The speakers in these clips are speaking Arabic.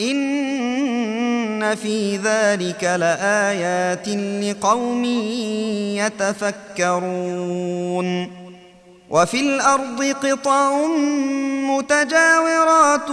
إن في ذلك لآيات لقوم يتفكرون. وفي الأرض قطع متجاورات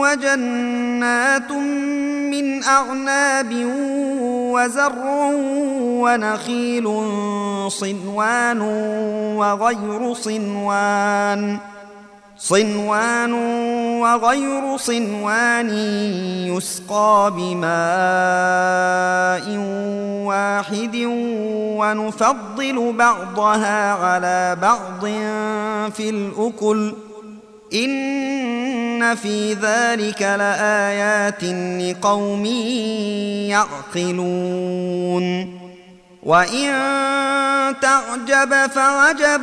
وجنات من أعناب وزرع ونخيل صنوان وغير صنوان. صنوان وغير صنوان يسقى بماء واحد ونفضل بعضها على بعض في الأكل. إن في ذلك لآيات لقوم يعقلون. وإن تعجب فعجب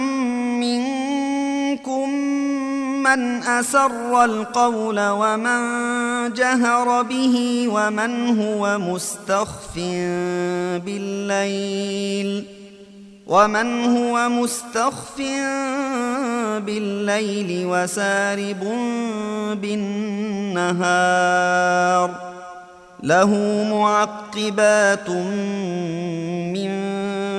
من اسر القول ومن جهر به ومن هو مستخف بالليل ومن هو مستخف بالليل وسارب بالنهار له معقبات من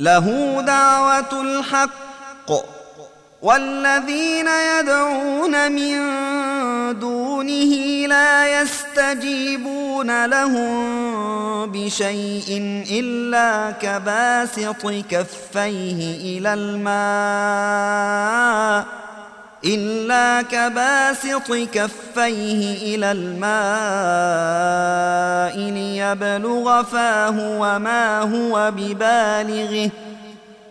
له دعوة الحق والذين يدعون من دونه لا يستجيبون لهم بشيء إلا كباسط كفيه إلى الماء إلا كباسط كفيه إلى الماء ليبلغ فاه وما هو ببالغه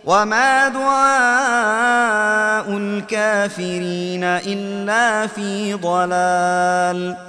وما دعاء الكافرين إلا في ضلال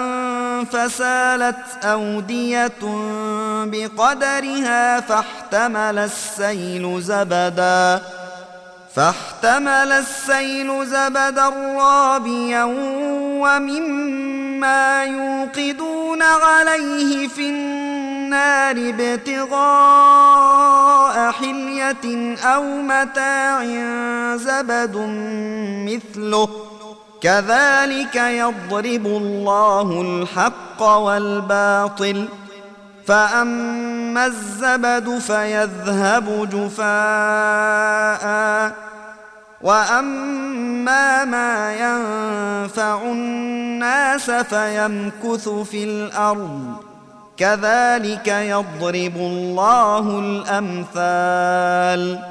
فسالت أودية بقدرها فاحتمل السيل زبدا فاحتمل السيل زبدا رابيا ومما يوقدون عليه في النار ابتغاء حلية أو متاع زبد مثله. كذلك يضرب الله الحق والباطل فأما الزبد فيذهب جفاء وأما ما ينفع الناس فيمكث في الأرض كذلك يضرب الله الأمثال.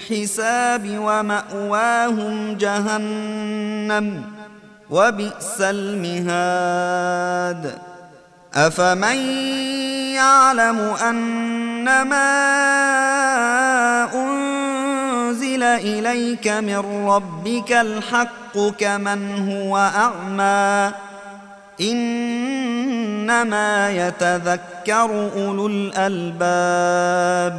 الحساب ومأواهم جهنم وبئس المهاد. أفمن يعلم أنما أنزل إليك من ربك الحق كمن هو أعمى؟ إنما يتذكر أولو الألباب.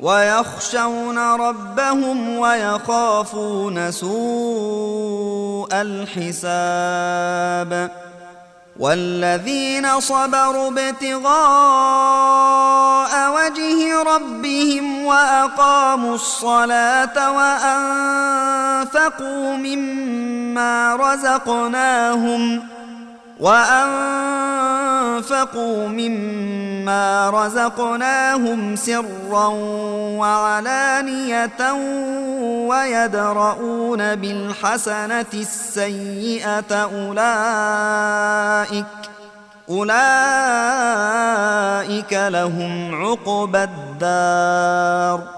ويخشون ربهم ويخافون سوء الحساب والذين صبروا ابتغاء وجه ربهم وأقاموا الصلاة وأنفقوا مما رزقناهم وأنفقوا مما رزقناهم سرا وعلانية ويدرؤون بالحسنة السيئة أولئك أولئك لهم عقبى الدار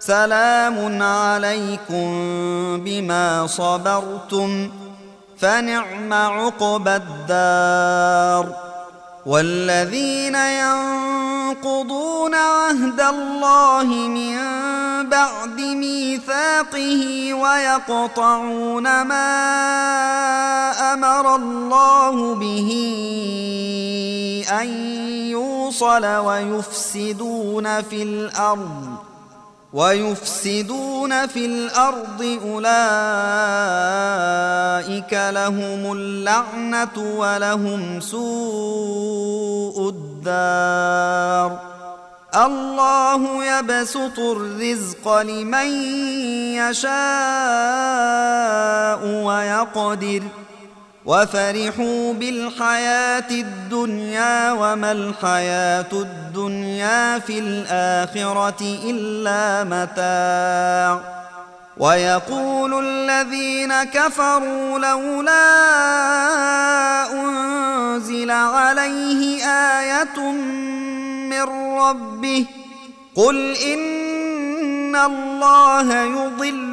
سلام عليكم بما صبرتم فنعم عقبى الدار. والذين ينقضون عهد الله من بعد ميثاقه ويقطعون ما أمر الله به أن يوصل ويفسدون في الأرض. ويفسدون في الأرض أولئك لهم اللعنة ولهم سوء الدار. الله يبسط الرزق لمن يشاء ويقدر. وفرحوا بالحياة الدنيا وما الحياة الدنيا في الآخرة إلا متاع. ويقول الذين كفروا لولا أنزل عليه آية من ربه قل إن الله يضل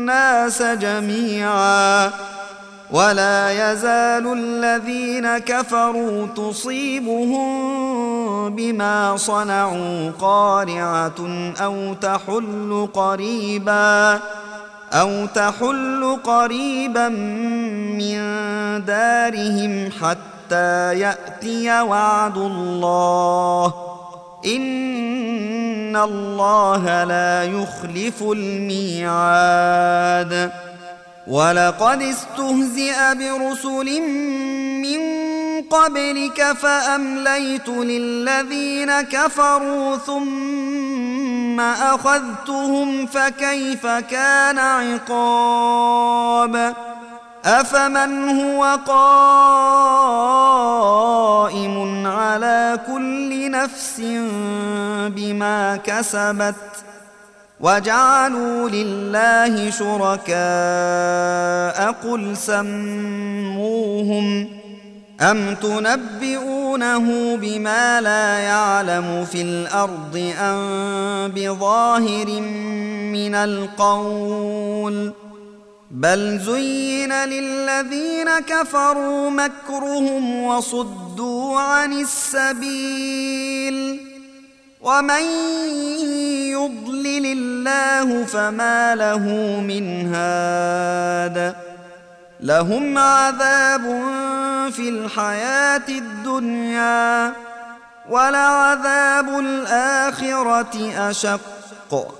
الناس جميعا ولا يزال الذين كفروا تصيبهم بما صنعوا قارعة أو تحل قريبا أو تحل قريبا من دارهم حتى يأتي وعد الله. ان الله لا يخلف الميعاد ولقد استهزئ برسل من قبلك فامليت للذين كفروا ثم اخذتهم فكيف كان عقاب أفمن هو قائم على كل نفس بما كسبت وجعلوا لله شركاء قل سموهم أم تنبئونه بما لا يعلم في الأرض أم بظاهر من القول بل زين للذين كفروا مكرهم وصدوا عن السبيل. ومن يضلل الله فما له من هاد. لهم عذاب في الحياة الدنيا ولعذاب الآخرة أشق.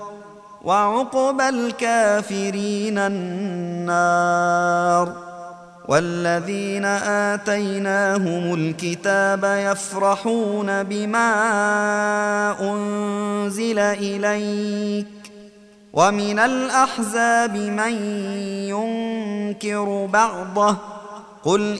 وعقبى الكافرين النار والذين آتيناهم الكتاب يفرحون بما أنزل إليك ومن الأحزاب من ينكر بعضه قل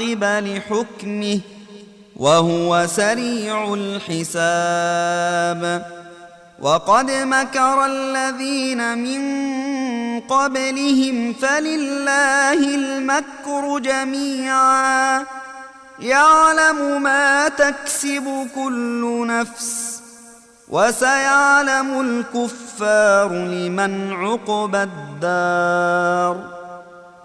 لحكمه وهو سريع الحساب. وقد مكر الذين من قبلهم فلله المكر جميعا. يعلم ما تكسب كل نفس وسيعلم الكفار لمن عقبى الدار.